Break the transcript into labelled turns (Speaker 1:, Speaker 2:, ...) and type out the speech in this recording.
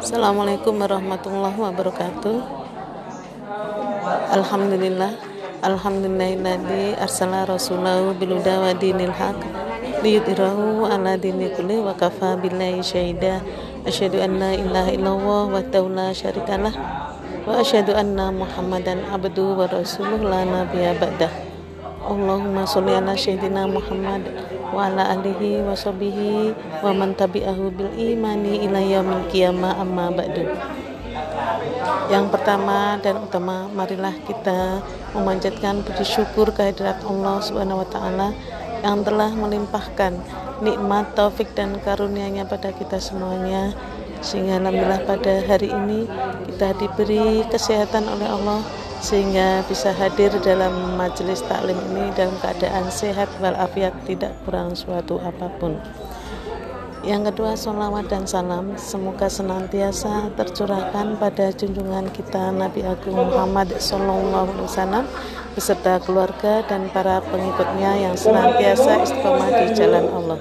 Speaker 1: Assalamualaikum warahmatullahi wabarakatuh. Alhamdulillah. Alhamdulillahilladzi arsala rasulahu bilhuda wa dinil haq liyudhirahu ala dini kulli wa kafa billahi syahida. Asyhadu an la ilaha illallah wa la syarikalah wa asyhadu anna Muhammadan abduhu wa rasuluh la nabiyya ba'dah. Allahumma sholli ala sayyidina Muhammad wa ala alihi wa sahbihi wa man tabi'ahu bil imani ila yaumil qiyamah amma ba'du. Yang pertama dan utama marilah kita memanjatkan puji syukur kehadirat Allah Subhanahu wa taala yang telah melimpahkan nikmat taufik dan karunia-Nya pada kita semuanya sehingga alhamdulillah pada hari ini kita diberi kesehatan oleh Allah sehingga bisa hadir dalam majelis taklim ini dalam keadaan sehat walafiat tidak kurang suatu apa pun. Yang kedua, salawat dan salam semoga senantiasa tercurahkan pada junjungan kita Nabi Agung Muhammad SAW beserta keluarga dan para pengikutnya yang senantiasa istiqomah di jalan Allah.